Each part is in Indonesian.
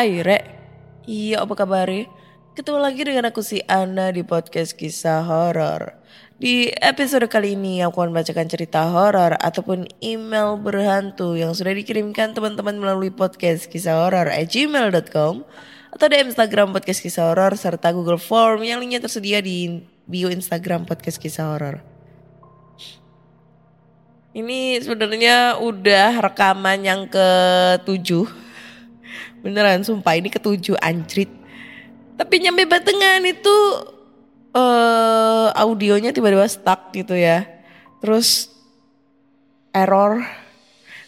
Hai Rek, iya apa kabar? Ketemu lagi dengan aku si Ana di podcast kisah horor. Di episode kali ini aku akan bacakan cerita horor ataupun email berhantu yang sudah dikirimkan teman-teman melalui podcast kisah horor at gmail.com atau di Instagram podcast kisah horor serta Google Form yang linknya tersedia di bio Instagram podcast kisah horor. Ini sebenarnya udah rekaman yang ketujuh Beneran sumpah ini ketujuh anjrit. Tapi nyampe batengan itu eh audionya tiba-tiba stuck gitu ya. Terus error,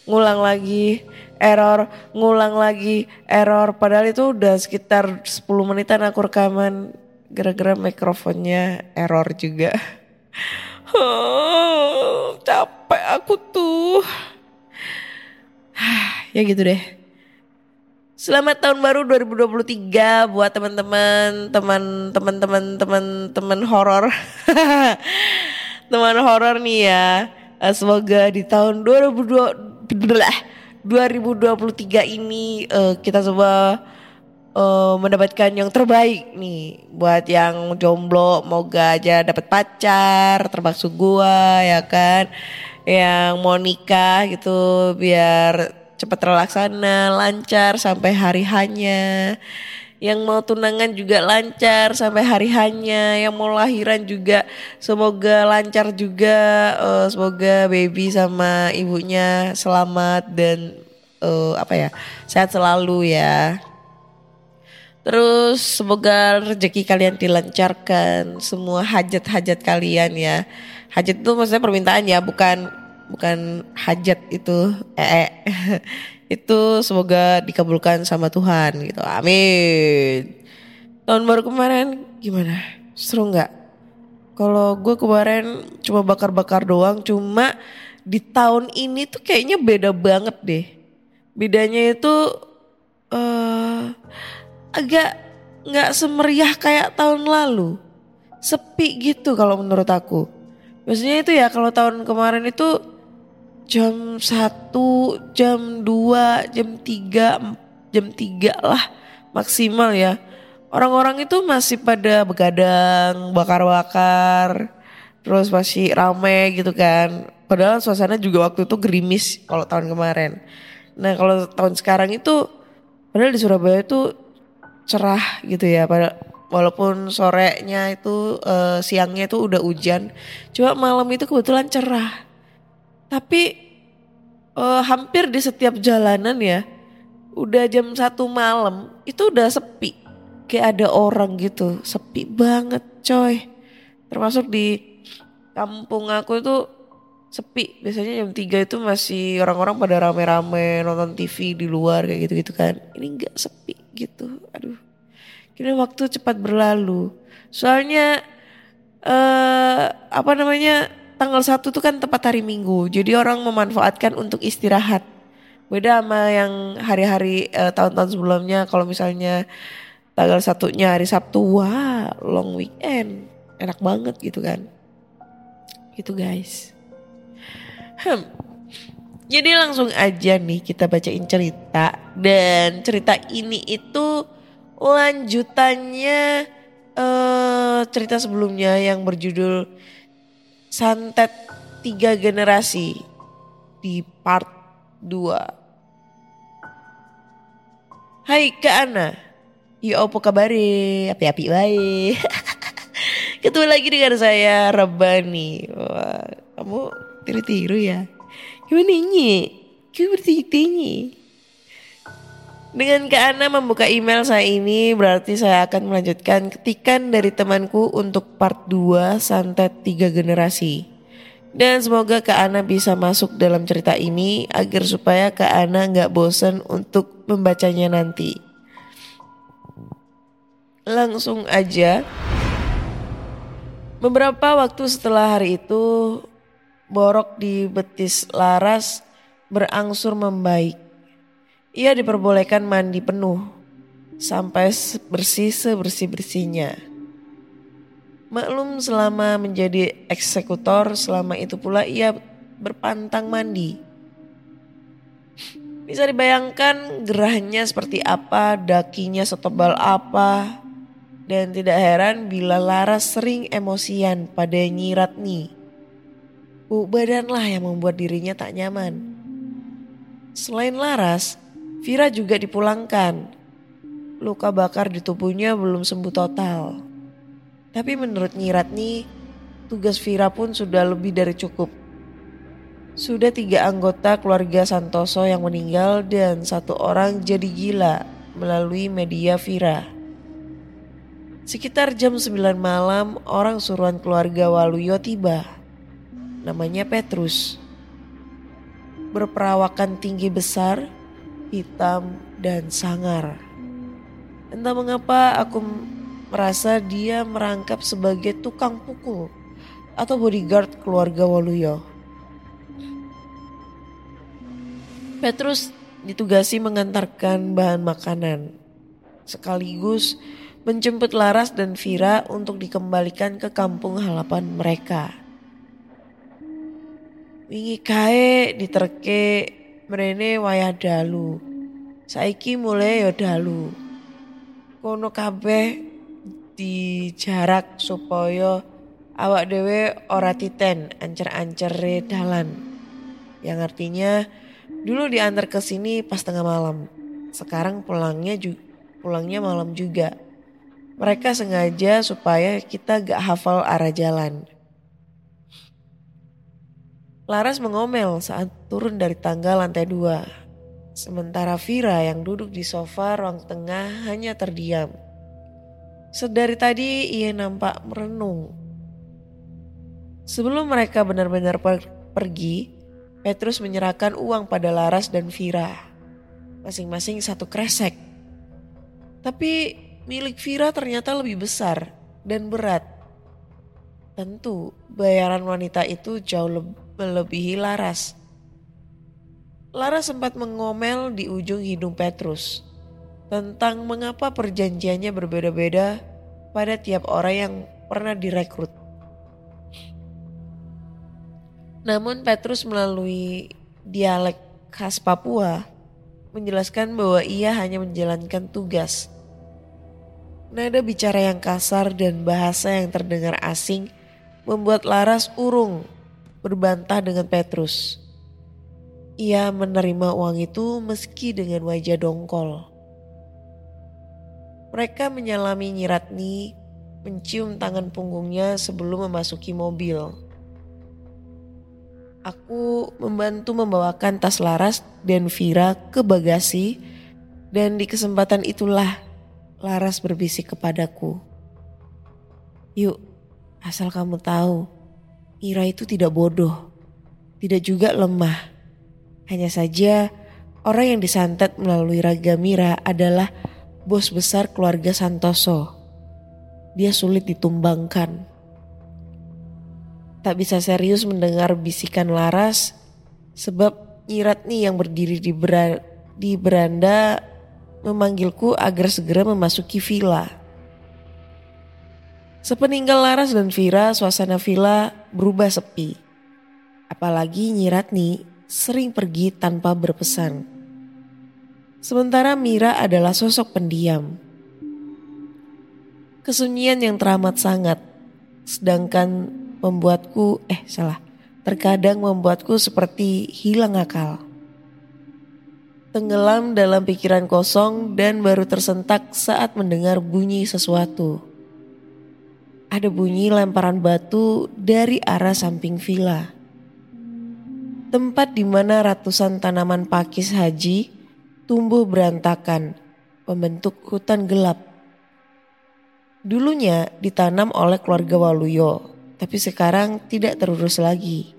ngulang lagi, error, ngulang lagi, error. Padahal itu udah sekitar 10 menitan aku rekaman gara-gara mikrofonnya error juga. Oh, capek aku tuh. ya gitu deh. Selamat tahun baru 2023 buat teman-teman, teman-teman, teman-teman, teman horor. teman horor nih ya. Eh, Semoga di tahun 2002 2023 ini eh, kita coba eh, mendapatkan yang terbaik nih buat yang jomblo moga aja dapat pacar termasuk gua ya kan yang mau nikah gitu biar cepat terlaksana lancar sampai hari hanya. Yang mau tunangan juga lancar sampai hari hanya. Yang mau lahiran juga semoga lancar juga. Eh, semoga baby sama ibunya selamat dan eh, apa ya sehat selalu ya. Terus semoga rezeki kalian dilancarkan, semua hajat-hajat kalian ya. Hajat itu maksudnya permintaan ya, bukan bukan hajat itu eh, eh. itu semoga dikabulkan sama Tuhan gitu. Amin. Tahun baru kemarin gimana? Seru nggak? Kalau gue kemarin cuma bakar-bakar doang, cuma di tahun ini tuh kayaknya beda banget deh. Bedanya itu eh agak nggak semeriah kayak tahun lalu. Sepi gitu kalau menurut aku. Biasanya itu ya kalau tahun kemarin itu jam 1, jam 2, jam 3, jam 3 lah maksimal ya. Orang-orang itu masih pada begadang, bakar-bakar, terus masih rame gitu kan. Padahal suasana juga waktu itu gerimis kalau tahun kemarin. Nah kalau tahun sekarang itu, padahal di Surabaya itu cerah gitu ya. Pada, walaupun sorenya itu eh, siangnya itu udah hujan, cuma malam itu kebetulan cerah. Tapi eh, hampir di setiap jalanan ya, udah jam satu malam itu udah sepi. Kayak ada orang gitu, sepi banget coy. Termasuk di kampung aku itu sepi. Biasanya jam 3 itu masih orang-orang pada rame-rame nonton TV di luar kayak gitu-gitu kan. Ini enggak sepi gitu. Aduh. Kini waktu cepat berlalu. Soalnya eh apa namanya? Tanggal 1 tuh kan tepat hari Minggu. Jadi orang memanfaatkan untuk istirahat. Beda sama yang hari-hari eh, tahun-tahun sebelumnya kalau misalnya tanggal satunya hari Sabtu, wah long weekend. Enak banget gitu kan. Gitu guys. Hmm. Jadi langsung aja nih kita bacain cerita dan cerita ini itu lanjutannya eh cerita sebelumnya yang berjudul Santet Tiga Generasi di part 2. Hai Kak Ana, ya apa kabar? Api-api baik. Ketemu lagi dengan saya Rebani. Wah, kamu tiru-tiru ya? Gimana ini? Kamu bertanya Dengan Kak Ana membuka email saya ini berarti saya akan melanjutkan ketikan dari temanku untuk part 2 santet 3 generasi. Dan semoga Kak Ana bisa masuk dalam cerita ini agar supaya Kak Ana nggak bosan untuk membacanya nanti. Langsung aja. Beberapa waktu setelah hari itu, borok di betis Laras berangsur membaik. Ia diperbolehkan mandi penuh sampai bersih sebersih-bersihnya. Maklum selama menjadi eksekutor selama itu pula ia berpantang mandi. Bisa dibayangkan gerahnya seperti apa, dakinya setebal apa. Dan tidak heran bila Laras sering emosian pada Nyiratni. Bu badanlah yang membuat dirinya tak nyaman. Selain Laras, Vira juga dipulangkan. Luka bakar di tubuhnya belum sembuh total. Tapi menurut Nyiratni, tugas Vira pun sudah lebih dari cukup. Sudah tiga anggota keluarga Santoso yang meninggal dan satu orang jadi gila melalui media Vira. Sekitar jam 9 malam orang suruhan keluarga Waluyo tiba. Namanya Petrus. Berperawakan tinggi besar, hitam dan sangar. Entah mengapa aku merasa dia merangkap sebagai tukang pukul atau bodyguard keluarga Waluyo. Petrus ditugasi mengantarkan bahan makanan sekaligus menjemput Laras dan Vira untuk dikembalikan ke kampung halaman mereka. Wingi kae diterke mrene wayah dalu. Saiki mulai ya dalu. Kono kabeh di jarak supaya awak dewe ora titen ancer-ancere dalan. Yang artinya dulu diantar ke sini pas tengah malam. Sekarang pulangnya juga pulangnya malam juga. Mereka sengaja supaya kita gak hafal arah jalan. Laras mengomel saat turun dari tangga lantai dua. Sementara Vira yang duduk di sofa ruang tengah hanya terdiam. Sedari tadi ia nampak merenung. Sebelum mereka benar-benar per pergi, Petrus menyerahkan uang pada Laras dan Vira. Masing-masing satu kresek. Tapi milik Vira ternyata lebih besar dan berat. Tentu bayaran wanita itu jauh melebihi Laras. Laras sempat mengomel di ujung hidung Petrus tentang mengapa perjanjiannya berbeda-beda pada tiap orang yang pernah direkrut. Namun Petrus melalui dialek khas Papua menjelaskan bahwa ia hanya menjalankan tugas. Nada bicara yang kasar dan bahasa yang terdengar asing membuat Laras urung berbantah dengan Petrus. Ia menerima uang itu meski dengan wajah dongkol. Mereka menyalami Nyiratni, mencium tangan punggungnya sebelum memasuki mobil. Aku membantu membawakan tas Laras dan Vira ke bagasi dan di kesempatan itulah Laras berbisik kepadaku. Yuk, asal kamu tahu, Ira itu tidak bodoh, tidak juga lemah. Hanya saja orang yang disantet melalui raga Mira adalah bos besar keluarga Santoso. Dia sulit ditumbangkan. Tak bisa serius mendengar bisikan Laras sebab Nyiratni yang berdiri di, di beranda memanggilku agar segera memasuki villa. Sepeninggal Laras dan Vira, suasana villa berubah sepi. Apalagi Nyiratni sering pergi tanpa berpesan. Sementara Mira adalah sosok pendiam. Kesunyian yang teramat sangat, sedangkan membuatku, eh salah, terkadang membuatku seperti hilang akal. Tenggelam dalam pikiran kosong dan baru tersentak saat mendengar bunyi sesuatu. Ada bunyi lemparan batu dari arah samping villa. Tempat di mana ratusan tanaman pakis haji tumbuh berantakan, membentuk hutan gelap. Dulunya ditanam oleh keluarga Waluyo, tapi sekarang tidak terurus lagi.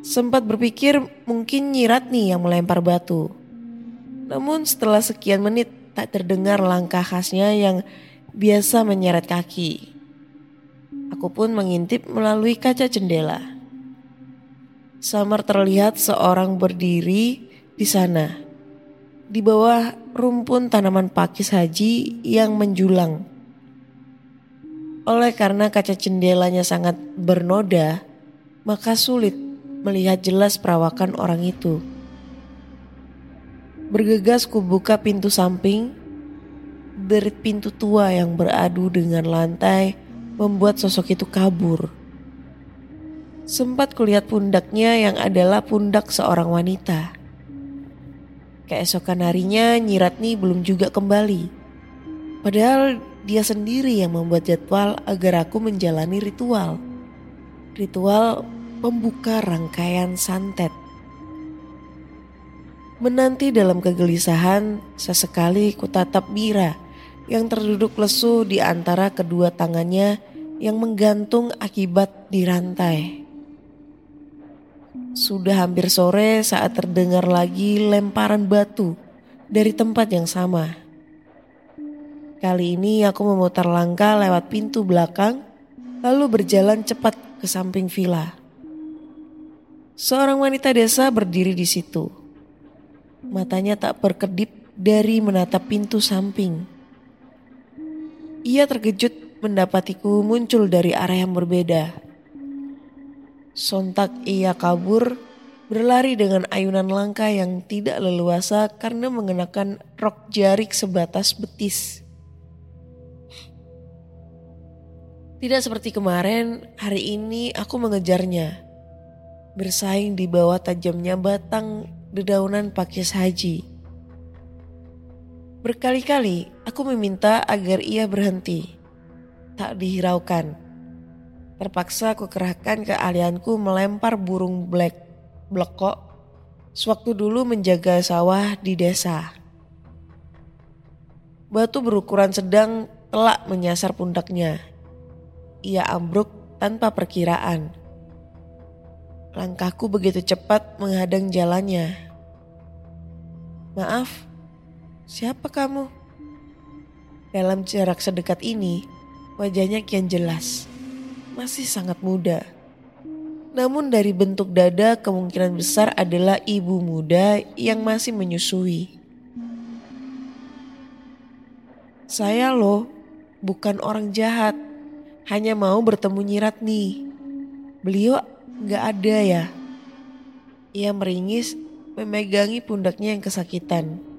Sempat berpikir mungkin Nyiratni yang melempar batu. Namun setelah sekian menit tak terdengar langkah khasnya yang biasa menyeret kaki. Aku pun mengintip melalui kaca jendela. Samar terlihat seorang berdiri di sana. Di bawah rumpun tanaman pakis haji yang menjulang. Oleh karena kaca jendelanya sangat bernoda, maka sulit melihat jelas perawakan orang itu. Bergegas ku buka pintu samping, derit pintu tua yang beradu dengan lantai membuat sosok itu kabur. Sempat kulihat pundaknya yang adalah pundak seorang wanita. Keesokan harinya Nyiratni belum juga kembali. Padahal dia sendiri yang membuat jadwal agar aku menjalani ritual. Ritual pembuka rangkaian santet. Menanti dalam kegelisahan, sesekali kutatap Mira yang terduduk lesu di antara kedua tangannya yang menggantung akibat dirantai. Sudah hampir sore saat terdengar lagi lemparan batu dari tempat yang sama. Kali ini aku memutar langkah lewat pintu belakang lalu berjalan cepat ke samping villa. Seorang wanita desa berdiri di situ. Matanya tak berkedip dari menatap pintu samping. Ia terkejut mendapatiku muncul dari arah yang berbeda. Sontak ia kabur, berlari dengan ayunan langkah yang tidak leluasa karena mengenakan rok jarik sebatas betis. Tidak seperti kemarin, hari ini aku mengejarnya. Bersaing di bawah tajamnya batang dedaunan pakis haji. Berkali-kali aku meminta agar ia berhenti. Tak dihiraukan. Terpaksa aku kerahkan keahlianku melempar burung black blekok sewaktu dulu menjaga sawah di desa. Batu berukuran sedang telak menyasar pundaknya. Ia ambruk tanpa perkiraan. Langkahku begitu cepat menghadang jalannya. Maaf, siapa kamu? Dalam jarak sedekat ini, wajahnya kian jelas. Masih sangat muda. Namun dari bentuk dada kemungkinan besar adalah ibu muda yang masih menyusui. Saya loh, bukan orang jahat. Hanya mau bertemu Nyirat nih. Beliau gak ada ya. Ia meringis memegangi pundaknya yang kesakitan.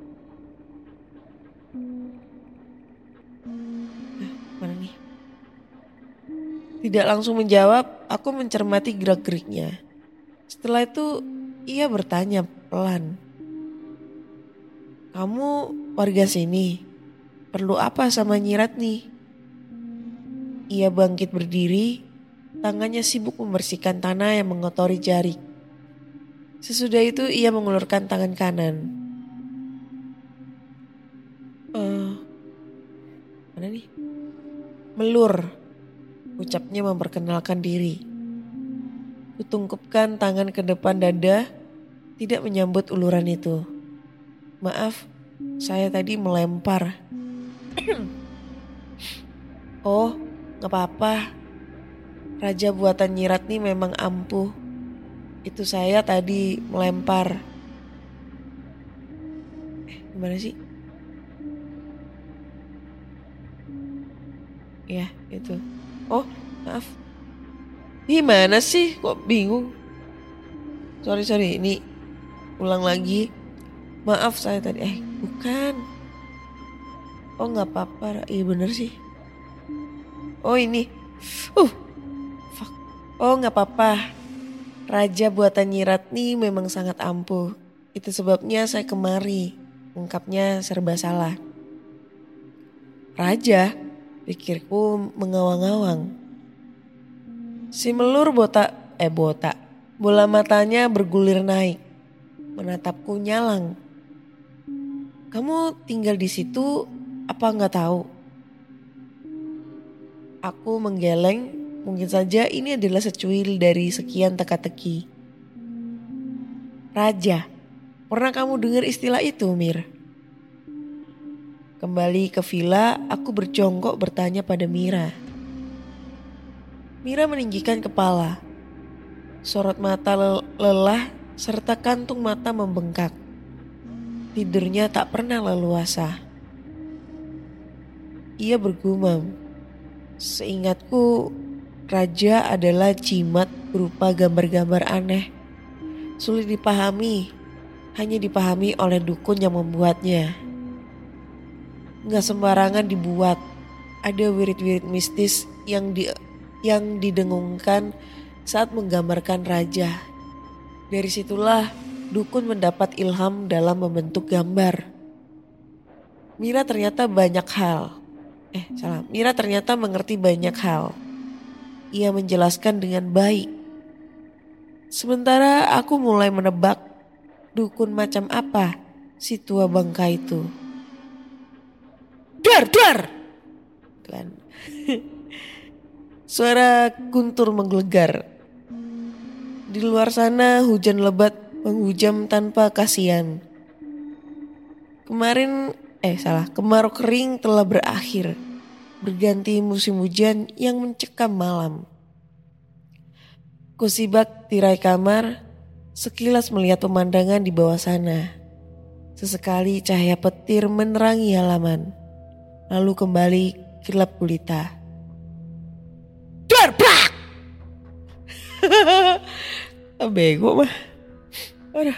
Tidak langsung menjawab, aku mencermati gerak-geriknya. Setelah itu ia bertanya pelan. Kamu warga sini? Perlu apa sama Nyirat nih? Ia bangkit berdiri, tangannya sibuk membersihkan tanah yang mengotori jari. Sesudah itu ia mengulurkan tangan kanan. Eh, mana nih? Melur, ucapnya memperkenalkan diri. Kutungkupkan tangan ke depan dada, tidak menyambut uluran itu. Maaf, saya tadi melempar. oh, gak apa-apa. Raja buatan Nyirat nih memang ampuh. Itu saya tadi melempar. Eh, gimana sih? Ya, itu. Oh, maaf. Gimana sih? Kok bingung? Sorry, sorry. Ini ulang lagi. Maaf saya tadi. Eh, bukan. Oh, nggak apa-apa. Iya bener sih. Oh, ini. Uh. Fuck. Oh, nggak apa-apa. Raja buatan Nyirat nih memang sangat ampuh. Itu sebabnya saya kemari. Ungkapnya serba salah. Raja, pikirku mengawang-awang. Si melur botak, eh botak, bola matanya bergulir naik. Menatapku nyalang. Kamu tinggal di situ apa nggak tahu? Aku menggeleng Mungkin saja ini adalah secuil dari sekian teka-teki. Raja, pernah kamu dengar istilah itu, Mir? Kembali ke villa, aku berjongkok bertanya pada Mira. Mira meninggikan kepala. Sorot mata lelah serta kantung mata membengkak. Tidurnya tak pernah leluasa. Ia bergumam. Seingatku, Raja adalah jimat berupa gambar-gambar aneh. Sulit dipahami, hanya dipahami oleh dukun yang membuatnya. Nggak sembarangan dibuat, ada wirid-wirid mistis yang di, yang didengungkan saat menggambarkan raja. Dari situlah dukun mendapat ilham dalam membentuk gambar. Mira ternyata banyak hal. Eh, salah. Mira ternyata mengerti banyak hal ia menjelaskan dengan baik. Sementara aku mulai menebak dukun macam apa si tua bangka itu. Dar, dar! Kan. Suara guntur menggelegar. Di luar sana hujan lebat menghujam tanpa kasihan. Kemarin, eh salah, kemarau kering telah berakhir berganti musim hujan yang mencekam malam. Kusibak tirai kamar, sekilas melihat pemandangan di bawah sana. Sesekali cahaya petir menerangi halaman, lalu kembali gelap gulita. Darbak! Bego mah. Aduh.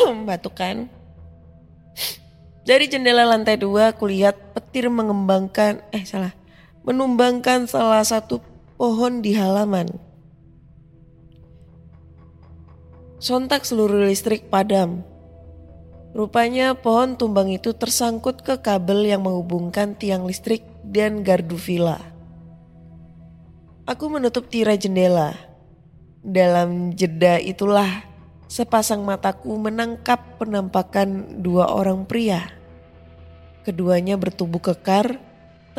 Batuk kan? Dari jendela lantai dua, kulihat petir mengembangkan, eh salah, menumbangkan salah satu pohon di halaman. Sontak seluruh listrik padam. Rupanya pohon tumbang itu tersangkut ke kabel yang menghubungkan tiang listrik dan gardu villa. Aku menutup tirai jendela. Dalam jeda itulah sepasang mataku menangkap penampakan dua orang pria. Keduanya bertubuh kekar,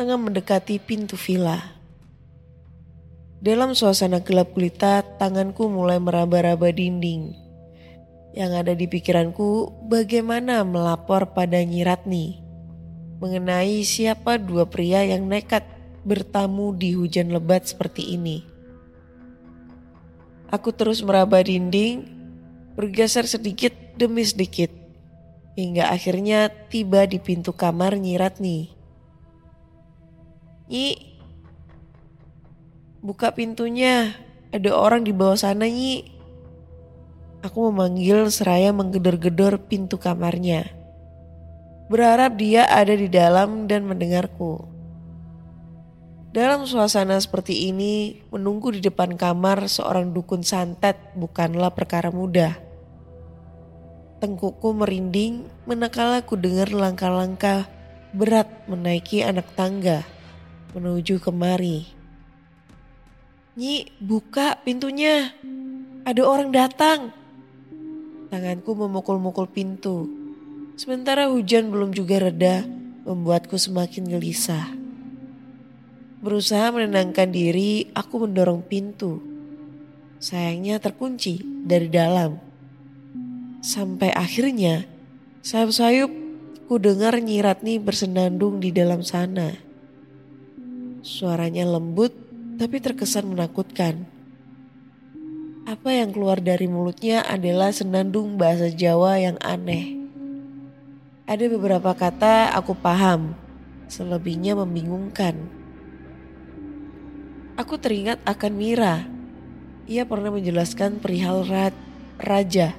tengah mendekati pintu villa. Dalam suasana gelap gulita, tanganku mulai meraba-raba dinding. Yang ada di pikiranku bagaimana melapor pada Nyiratni mengenai siapa dua pria yang nekat bertamu di hujan lebat seperti ini. Aku terus meraba dinding, bergeser sedikit demi sedikit Hingga akhirnya tiba di pintu kamar Nyirat nih. Nyi, buka pintunya. Ada orang di bawah sana Nyi. Aku memanggil seraya menggedor-gedor pintu kamarnya. Berharap dia ada di dalam dan mendengarku. Dalam suasana seperti ini, menunggu di depan kamar seorang dukun santet bukanlah perkara mudah. Tengkukku merinding manakala ku dengar langkah-langkah berat menaiki anak tangga menuju kemari. Nyi, buka pintunya. Ada orang datang. Tanganku memukul-mukul pintu. Sementara hujan belum juga reda, membuatku semakin gelisah. Berusaha menenangkan diri, aku mendorong pintu. Sayangnya terkunci dari dalam. Sampai akhirnya sayup-sayup ku dengar Nyiratni bersenandung di dalam sana. Suaranya lembut tapi terkesan menakutkan. Apa yang keluar dari mulutnya adalah senandung bahasa Jawa yang aneh. Ada beberapa kata aku paham, selebihnya membingungkan. Aku teringat akan Mira. Ia pernah menjelaskan perihal ra- raja,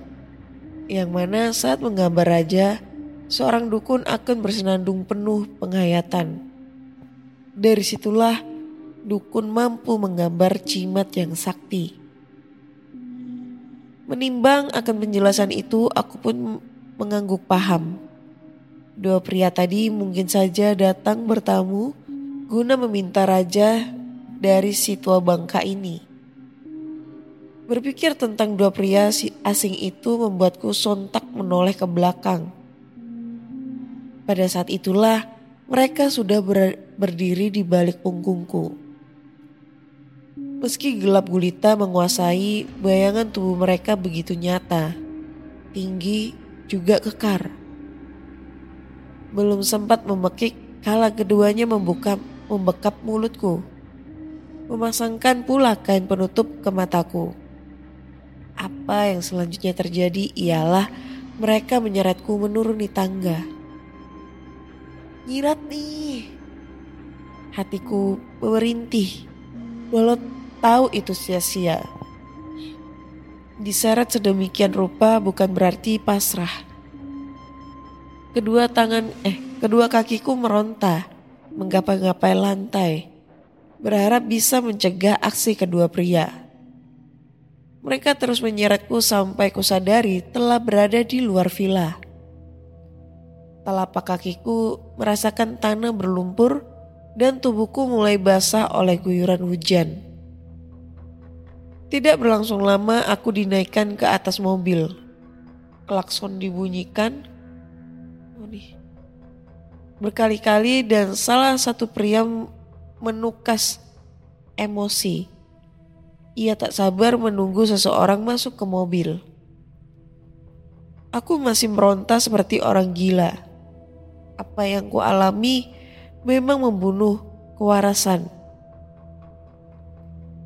yang mana saat menggambar raja, seorang dukun akan bersenandung penuh penghayatan. Dari situlah dukun mampu menggambar cimat yang sakti. Menimbang akan penjelasan itu, aku pun mengangguk paham. Dua pria tadi mungkin saja datang bertamu guna meminta raja dari si tua bangka ini. Berpikir tentang dua pria si asing itu membuatku sontak menoleh ke belakang. Pada saat itulah mereka sudah ber- berdiri di balik punggungku. Meski gelap gulita menguasai, bayangan tubuh mereka begitu nyata, tinggi juga kekar. Belum sempat memekik kala keduanya membuka membekap mulutku. Memasangkan pula kain penutup ke mataku. Apa yang selanjutnya terjadi ialah mereka menyeretku menuruni tangga. Nyirat nih. Hatiku merintih. Walau tahu itu sia-sia. Diseret sedemikian rupa bukan berarti pasrah. Kedua tangan, eh, kedua kakiku meronta, menggapai-gapai lantai, berharap bisa mencegah aksi kedua pria. Mereka terus menyeretku sampai kusadari telah berada di luar villa. Telapak kakiku merasakan tanah berlumpur dan tubuhku mulai basah oleh guyuran hujan. Tidak berlangsung lama aku dinaikkan ke atas mobil. Klakson dibunyikan. Oh. Berkali-kali dan salah satu pria menukas emosi. Ia tak sabar menunggu seseorang masuk ke mobil. Aku masih meronta seperti orang gila. Apa yang ku alami memang membunuh kewarasan.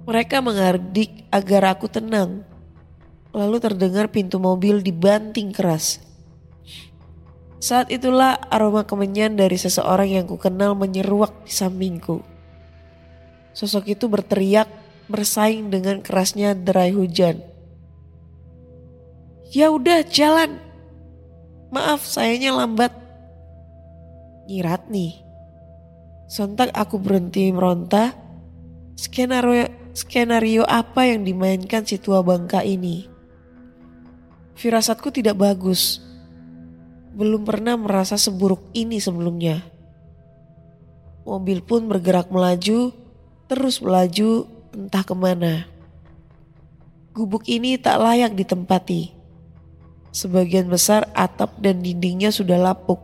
Mereka menghardik agar aku tenang. Lalu terdengar pintu mobil dibanting keras. Saat itulah aroma kemenyan dari seseorang yang kukenal menyeruak di sampingku. Sosok itu berteriak bersaing dengan kerasnya derai hujan. Ya udah jalan. Maaf sayanya lambat. Nyirat nih. Sontak aku berhenti meronta. Skenario, skenario apa yang dimainkan si tua bangka ini? Firasatku tidak bagus. Belum pernah merasa seburuk ini sebelumnya. Mobil pun bergerak melaju, terus melaju entah ke mana. Gubuk ini tak layak ditempati. Sebagian besar atap dan dindingnya sudah lapuk.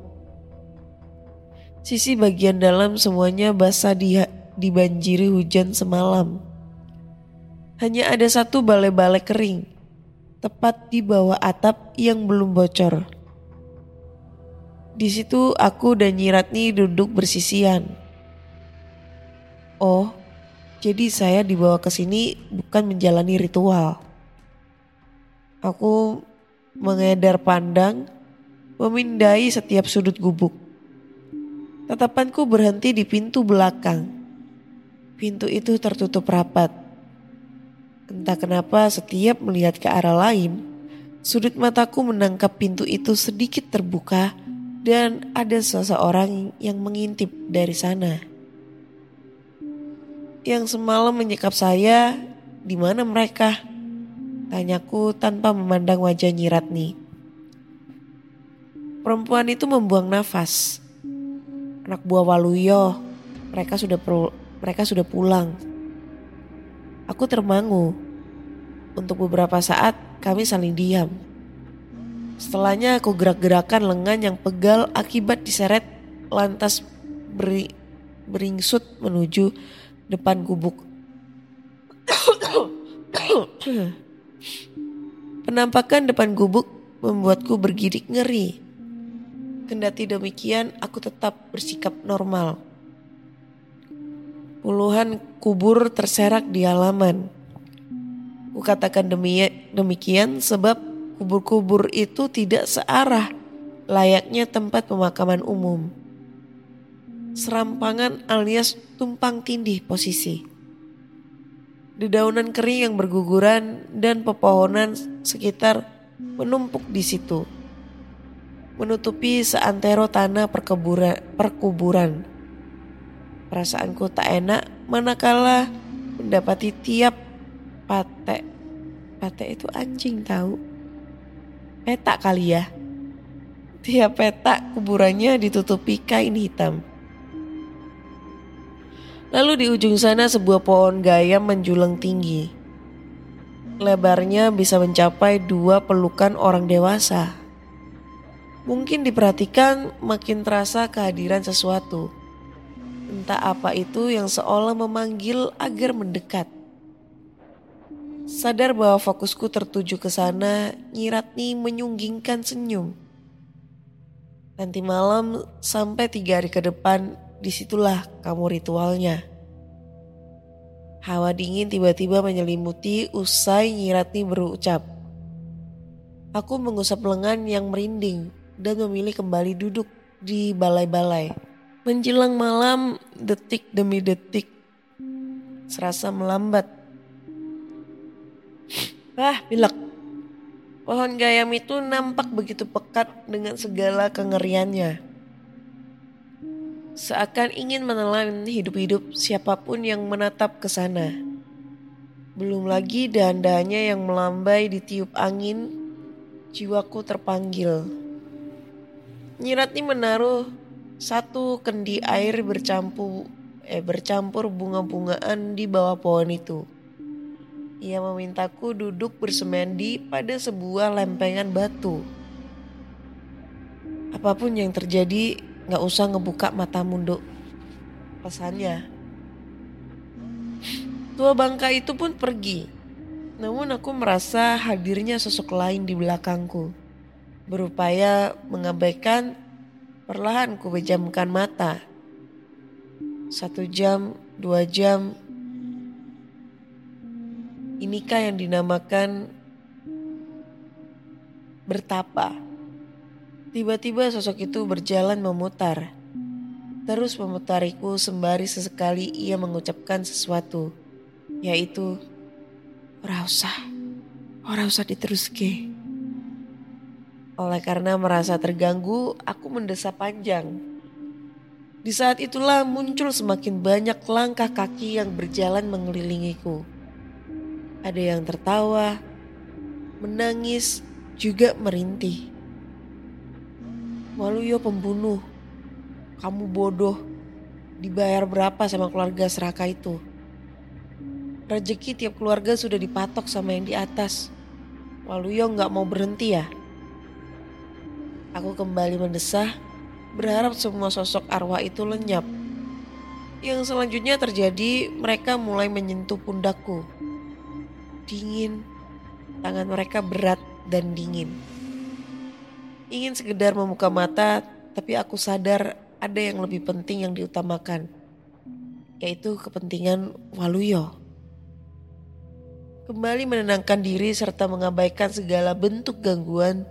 Sisi bagian dalam semuanya basah di, dibanjiri hujan semalam. Hanya ada satu balai-balai kering, tepat di bawah atap yang belum bocor. Di situ aku dan Nyiratni duduk bersisian. Oh, jadi saya dibawa ke sini bukan menjalani ritual. Aku mengedar pandang, memindai setiap sudut gubuk. Tatapanku berhenti di pintu belakang. Pintu itu tertutup rapat. Entah kenapa setiap melihat ke arah lain, sudut mataku menangkap pintu itu sedikit terbuka dan ada seseorang yang mengintip dari sana. Yang semalam menyekap saya, di mana mereka? Tanyaku tanpa memandang wajah Nyiratni. Perempuan itu membuang nafas. Anak buah Waluyo, mereka sudah mereka sudah pulang. Aku termangu. Untuk beberapa saat kami saling diam. Setelahnya aku gerak-gerakan lengan yang pegal akibat diseret lantas beri, beringsut menuju depan gubuk. Penampakan depan gubuk membuatku bergidik ngeri. Kendati demikian, aku tetap bersikap normal. Puluhan kubur terserak di halaman. Kukatakan demi, demikian sebab kubur-kubur itu tidak searah layaknya tempat pemakaman umum. Serampangan alias tumpang tindih posisi. Dedaunan kering yang berguguran dan pepohonan sekitar menumpuk di situ. Menutupi seantero tanah perkeburan, perkuburan. Perasaanku tak enak manakala mendapati tiap patek. Patek itu anjing tahu. Petak kali ya. Tiap petak kuburannya ditutupi kain hitam. Lalu di ujung sana sebuah pohon gayam menjulang tinggi. Lebarnya bisa mencapai dua pelukan orang dewasa. Mungkin diperhatikan makin terasa kehadiran sesuatu Entah apa itu yang seolah memanggil agar mendekat. Sadar bahwa fokusku tertuju ke sana, Nyiratni menyunggingkan senyum. Nanti malam sampai tiga hari ke depan, di situlah kamu ritualnya. Hawa dingin tiba-tiba menyelimuti usai Nyiratni berucap. Aku mengusap lengan yang merinding dan memilih kembali duduk di balai-balai. Menjelang malam, detik demi detik, serasa melambat. Wah, pilek. Pohon gayam itu nampak begitu pekat dengan segala kengeriannya. Seakan ingin menelan hidup-hidup siapa pun yang menatap ke sana. Belum lagi dahan-dahannya yang melambai di tiup angin, jiwaku terpanggil. Nyiratni menaruh satu kendi air bercampur eh bercampur bunga-bungaan di bawah pohon itu. Ia memintaku duduk bersemendi pada sebuah lempengan batu. Apa pun yang terjadi, gak usah ngebuka mata munduk. Pesannya. Tua bangka itu pun pergi. Namun aku merasa hadirnya sosok lain di belakangku. Berupaya mengabaikan Perlahan ku bejamkan mata. Satu jam, dua jam. Inikah yang dinamakan bertapa? Tiba-tiba sosok itu berjalan memutar. Terus memutariku sembari sesekali ia mengucapkan sesuatu. Yaitu, ora usah, ora usah diteruske. Oleh karena merasa terganggu, aku mendesa panjang. Di saat itulah muncul semakin banyak langkah kaki yang berjalan mengelilingiku. Ada yang tertawa, menangis, juga merintih. Waluyo pembunuh, kamu bodoh, dibayar berapa sama keluarga seraka itu? Rezeki tiap keluarga sudah dipatok sama yang di atas. Waluyo nggak mau berhenti ya? Aku kembali mendesah, berharap semua sosok arwah itu lenyap. Yang selanjutnya terjadi, mereka mulai menyentuh pundakku. Dingin, tangan mereka berat dan dingin. Ingin sekedar membuka mata, tapi aku sadar ada yang lebih penting yang diutamakan, yaitu kepentingan Waluyo. Kembali menenangkan diri serta mengabaikan segala bentuk gangguan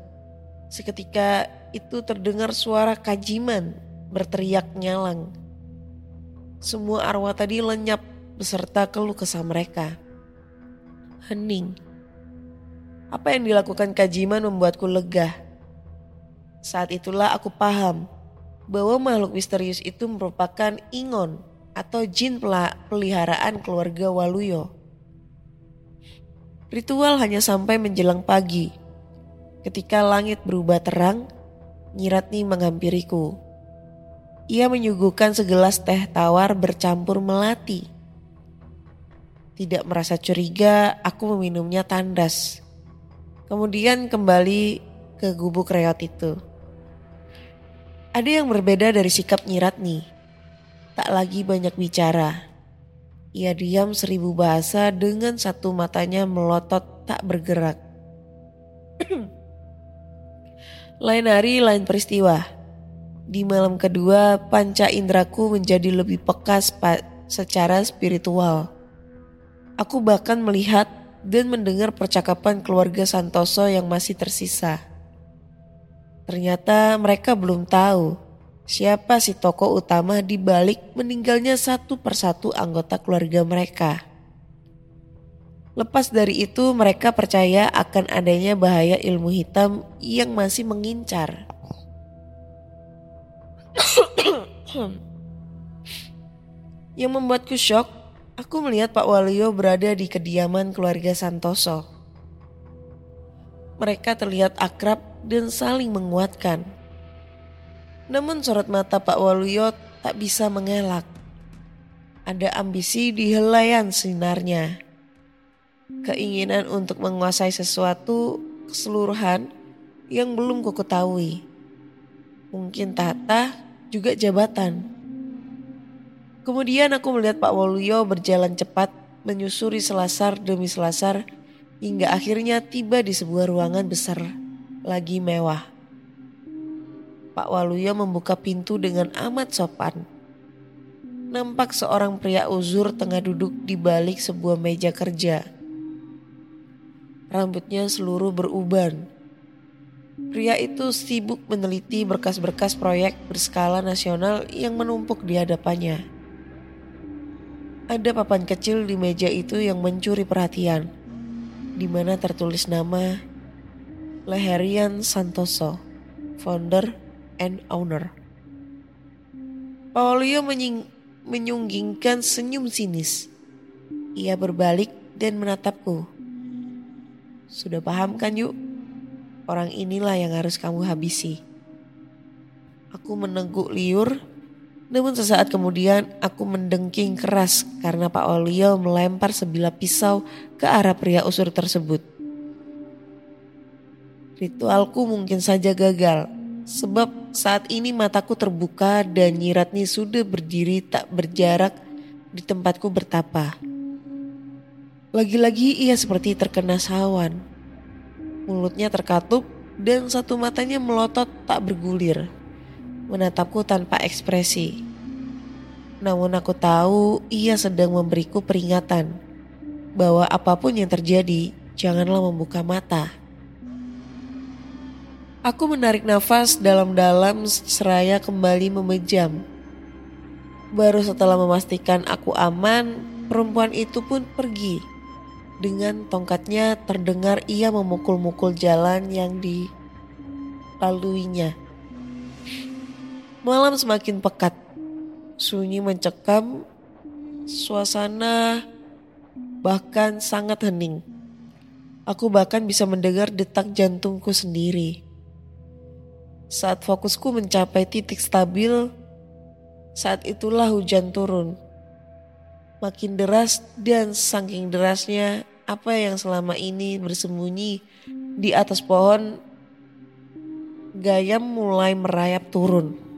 Seketika itu terdengar suara kajiman berteriak nyalang. Semua arwah tadi lenyap beserta keluh kesah mereka. Hening. Apa yang dilakukan kajiman membuatku lega. Saat itulah aku paham bahwa makhluk misterius itu merupakan Ingon atau jin peliharaan keluarga Waluyo. Ritual hanya sampai menjelang pagi Ketika langit berubah terang, Nyiratni menghampiriku. Ia menyuguhkan segelas teh tawar bercampur melati. Tidak merasa curiga, aku meminumnya tandas. Kemudian kembali ke gubuk reot itu. Ada yang berbeda dari sikap Nyiratni. Tak lagi banyak bicara. Ia diam seribu bahasa dengan satu matanya melotot tak bergerak. Lain hari, lain peristiwa. Di malam kedua, panca indraku menjadi lebih peka secara spiritual. Aku bahkan melihat dan mendengar percakapan keluarga Santoso yang masih tersisa. Ternyata mereka belum tahu siapa si tokoh utama di balik meninggalnya satu persatu anggota keluarga mereka. Lepas dari itu mereka percaya akan adanya bahaya ilmu hitam yang masih mengincar. yang membuatku shock, aku melihat Pak Walio berada di kediaman keluarga Santoso. Mereka terlihat akrab dan saling menguatkan. Namun sorot mata Pak Waluyo tak bisa mengelak. Ada ambisi di helaian sinarnya. Keinginan untuk menguasai sesuatu keseluruhan yang belum ku ketahui. Mungkin tata juga jabatan. Kemudian aku melihat Pak Waluyo berjalan cepat menyusuri selasar demi selasar hingga akhirnya tiba di sebuah ruangan besar lagi mewah. Pak Waluyo membuka pintu dengan amat sopan. Nampak seorang pria uzur tengah duduk di balik sebuah meja kerja. Rambutnya seluruh beruban. Pria itu sibuk meneliti berkas-berkas proyek berskala nasional yang menumpuk di hadapannya. Ada papan kecil di meja itu yang mencuri perhatian, di mana tertulis nama Leherian Santoso, founder and owner. Paulio menying, menyunggingkan senyum sinis. Ia berbalik dan menatapku. Sudah paham kan yuk? Orang inilah yang harus kamu habisi. Aku meneguk liur, namun sesaat kemudian aku mendengking keras karena Pak Olio melempar sebilah pisau ke arah pria usur tersebut. Ritualku mungkin saja gagal, sebab saat ini mataku terbuka dan Nyiratni sudah berdiri tak berjarak di tempatku bertapa. Lagi-lagi ia seperti terkena sawan. Mulutnya terkatup dan satu matanya melotot tak bergulir. Menatapku tanpa ekspresi. Namun aku tahu ia sedang memberiku peringatan bahwa apa pun yang terjadi, janganlah membuka mata. Aku menarik nafas dalam-dalam seraya kembali memejam. Baru setelah memastikan aku aman, perempuan itu pun pergi. Dengan tongkatnya terdengar ia memukul-mukul jalan yang dilaluinya. Malam semakin pekat. Sunyi mencekam, suasana bahkan sangat hening. Aku bahkan bisa mendengar detak jantungku sendiri. Saat fokusku mencapai titik stabil, saat itulah hujan turun. Makin deras dan saking derasnya apa yang selama ini bersembunyi di atas pohon gayam mulai merayap turun.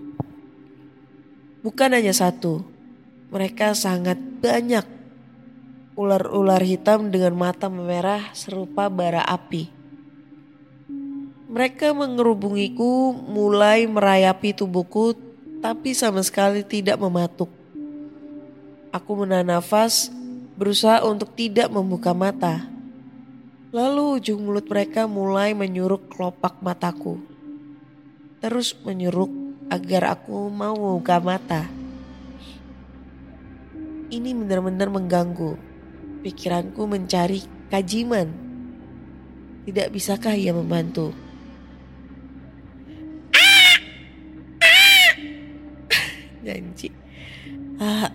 Bukan hanya satu, mereka sangat banyak. Ular-ular hitam dengan mata memerah serupa bara api. Mereka mengerubungiku mulai merayapi tubuhku tapi sama sekali tidak mematuk. Aku menahan nafas berusaha untuk tidak membuka mata. Lalu ujung mulut mereka mulai menyuruk kelopak mataku. Terus menyuruk agar aku mau membuka mata. Ini benar-benar mengganggu. Pikiranku mencari kajiman. Tidak bisakah ia membantu? Janji. Ah.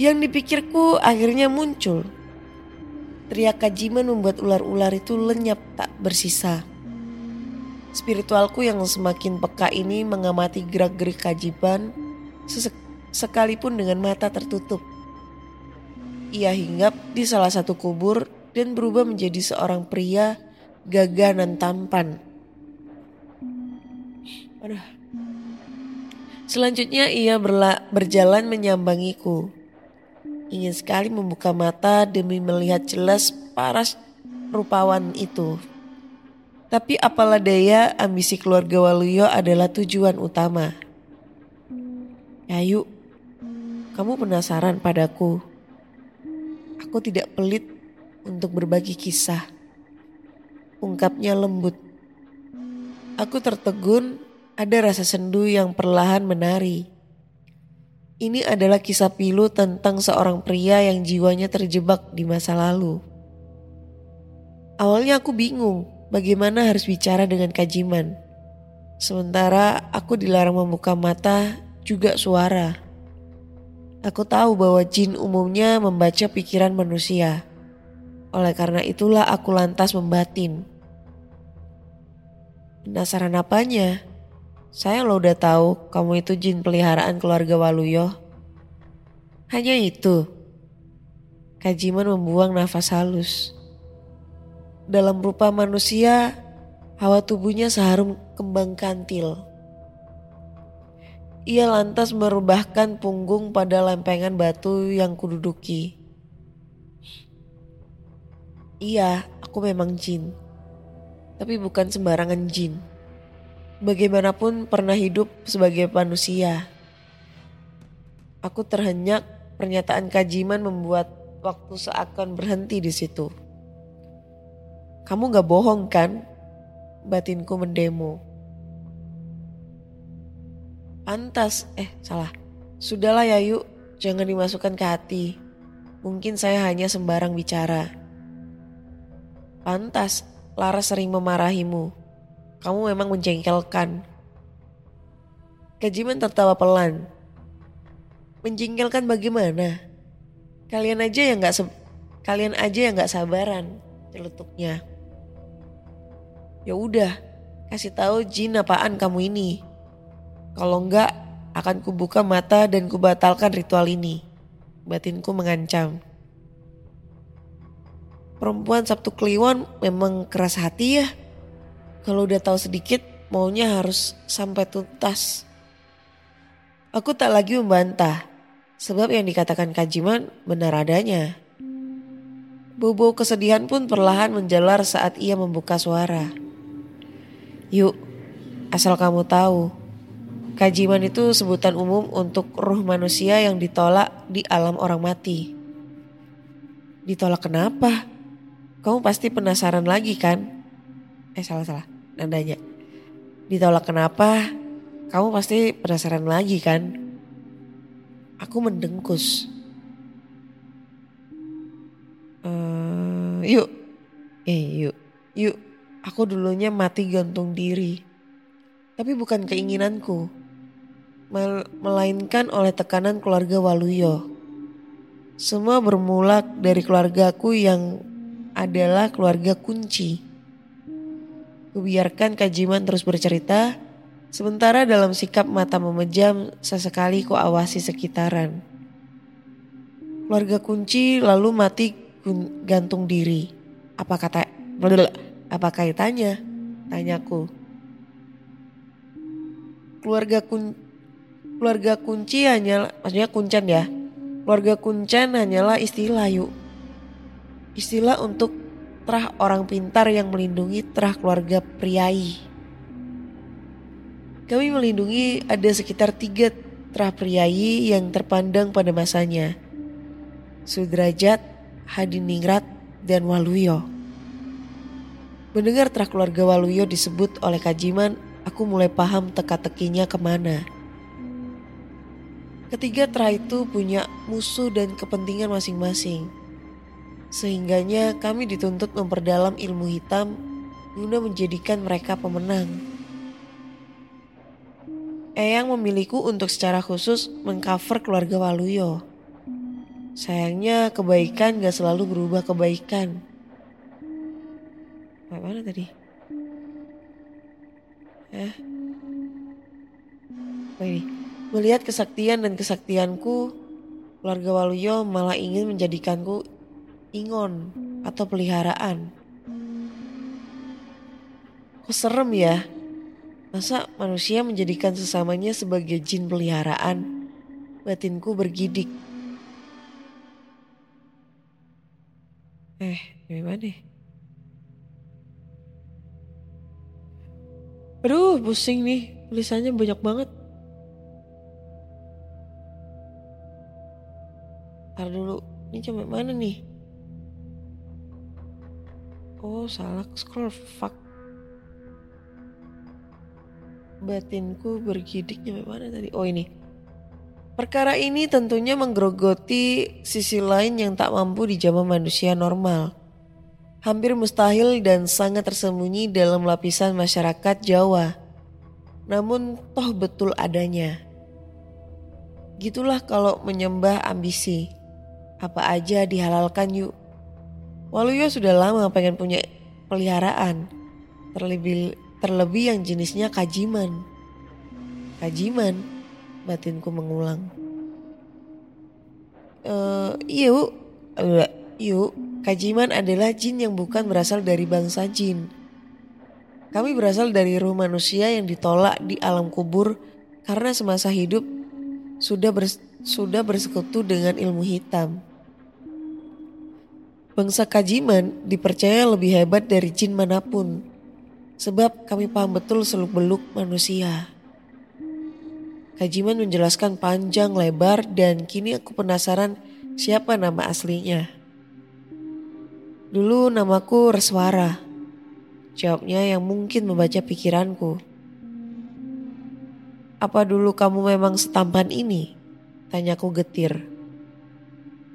Yang dipikirku akhirnya muncul. Teriak kajiman membuat ular-ular itu lenyap tak bersisa. Spiritualku yang semakin peka ini mengamati gerak-gerik kajiban sekalipun dengan mata tertutup. Ia hinggap di salah satu kubur dan berubah menjadi seorang pria gagah dan tampan. Aduh. Selanjutnya ia berla berjalan menyambangiku. Ingin sekali membuka mata demi melihat jelas paras rupawan itu. Tapi apalah daya ambisi keluarga Waluyo adalah tujuan utama. Yayu, kamu penasaran padaku. Aku tidak pelit untuk berbagi kisah. Ungkapnya lembut. Aku tertegun, ada rasa sendu yang perlahan menari. Ini adalah kisah pilu tentang seorang pria yang jiwanya terjebak di masa lalu. Awalnya aku bingung bagaimana harus bicara dengan Kajiman. Sementara aku dilarang membuka mata juga suara. Aku tahu bahwa jin umumnya membaca pikiran manusia. Oleh karena itulah aku lantas membatin. Penasaran apanya? Saya lo udah tahu kamu itu jin peliharaan keluarga Waluyo. Hanya itu. Kajiman membuang nafas halus. Dalam rupa manusia, hawa tubuhnya seharum kembang kantil. Ia lantas merubahkan punggung pada lempengan batu yang kududuki. Iya, aku memang jin. Tapi bukan sembarangan jin bagaimanapun pernah hidup sebagai manusia. Aku terhenyak pernyataan Kajiman membuat waktu seakan berhenti di situ. Kamu gak bohong kan? Batinku mendemo. Pantas, eh salah. Sudahlah ya yuk, jangan dimasukkan ke hati. Mungkin saya hanya sembarang bicara. Pantas, Lara sering memarahimu kamu memang menjengkelkan. Kajiman tertawa pelan. Menjengkelkan bagaimana? Kalian aja yang nggak kalian aja yang nggak sabaran, celutuknya. Ya udah, kasih tahu jin apaan kamu ini. Kalau enggak, akan kubuka mata dan kubatalkan ritual ini. Batinku mengancam. Perempuan Sabtu Kliwon memang keras hati ya. Kalau udah tahu sedikit, maunya harus sampai tuntas. Aku tak lagi membantah, sebab yang dikatakan Kajiman benar adanya. Bobo kesedihan pun perlahan menjalar saat ia membuka suara. Yuk, asal kamu tahu, Kajiman itu sebutan umum untuk ruh manusia yang ditolak di alam orang mati. Ditolak kenapa? Kamu pasti penasaran lagi kan? Eh salah-salah nadanya. Ditolak kenapa? Kamu pasti penasaran lagi kan? Aku mendengkus. Uh, yuk, eh yuk, yuk. Aku dulunya mati gantung diri. Tapi bukan keinginanku. Mel melainkan oleh tekanan keluarga Waluyo. Semua bermula dari keluargaku yang adalah keluarga kunci. Kubiarkan Kajiman terus bercerita, sementara dalam sikap mata memejam sesekali ku awasi sekitaran. Keluarga kunci lalu mati gantung diri. Apa kata apa kaitannya? Tanyaku. Keluarga kun keluarga kunci hanya maksudnya kuncan ya. Keluarga kuncan hanyalah istilah yuk. Istilah untuk terah orang pintar yang melindungi terah keluarga priai. Kami melindungi ada sekitar tiga terah priai yang terpandang pada masanya. Sudrajat, Hadiningrat, dan Waluyo. Mendengar terah keluarga Waluyo disebut oleh Kajiman, aku mulai paham teka-tekinya ke mana. Ketiga terah itu punya musuh dan kepentingan masing-masing. Sehingganya kami dituntut memperdalam ilmu hitam guna menjadikan mereka pemenang. Eyang memiliku untuk secara khusus mengcover keluarga Waluyo. Sayangnya kebaikan gak selalu berubah kebaikan. Mana tadi? Eh? Oh ini. Melihat kesaktian dan kesaktianku, keluarga Waluyo malah ingin menjadikanku ingon atau peliharaan. Kok serem ya? Masa manusia menjadikan sesamanya sebagai jin peliharaan? Batinku bergidik. Eh, gimana? Aduh, pusing nih. Tulisannya banyak banget. Ntar dulu, ini sampai mana nih? Oh salah scroll, fuck. Batinku bergidik sampai mana tadi? Oh ini. Perkara ini tentunya menggerogoti sisi lain yang tak mampu dijamah manusia normal. Hampir mustahil dan sangat tersembunyi dalam lapisan masyarakat Jawa. Namun toh betul adanya. Gitulah kalau menyembah ambisi. Apa aja dihalalkan yuk. Waluyo sudah lama pengen punya peliharaan. Terlebih terlebih yang jenisnya kajiman. Kajiman, batinku mengulang. Eh, yuk, Eh, yuk, kajiman adalah jin yang bukan berasal dari bangsa jin. Kami berasal dari ruh manusia yang ditolak di alam kubur karena semasa hidup sudah bers- sudah bersekutu dengan ilmu hitam. Bangsa Kajiman dipercaya lebih hebat dari jin mana pun, sebab kami paham betul seluk-beluk manusia. Kajiman menjelaskan panjang lebar dan kini aku penasaran siapa nama aslinya. Dulu namaku Reswara. Jawabnya yang mungkin membaca pikiranku. Apa dulu kamu memang setampan ini? Tanyaku getir.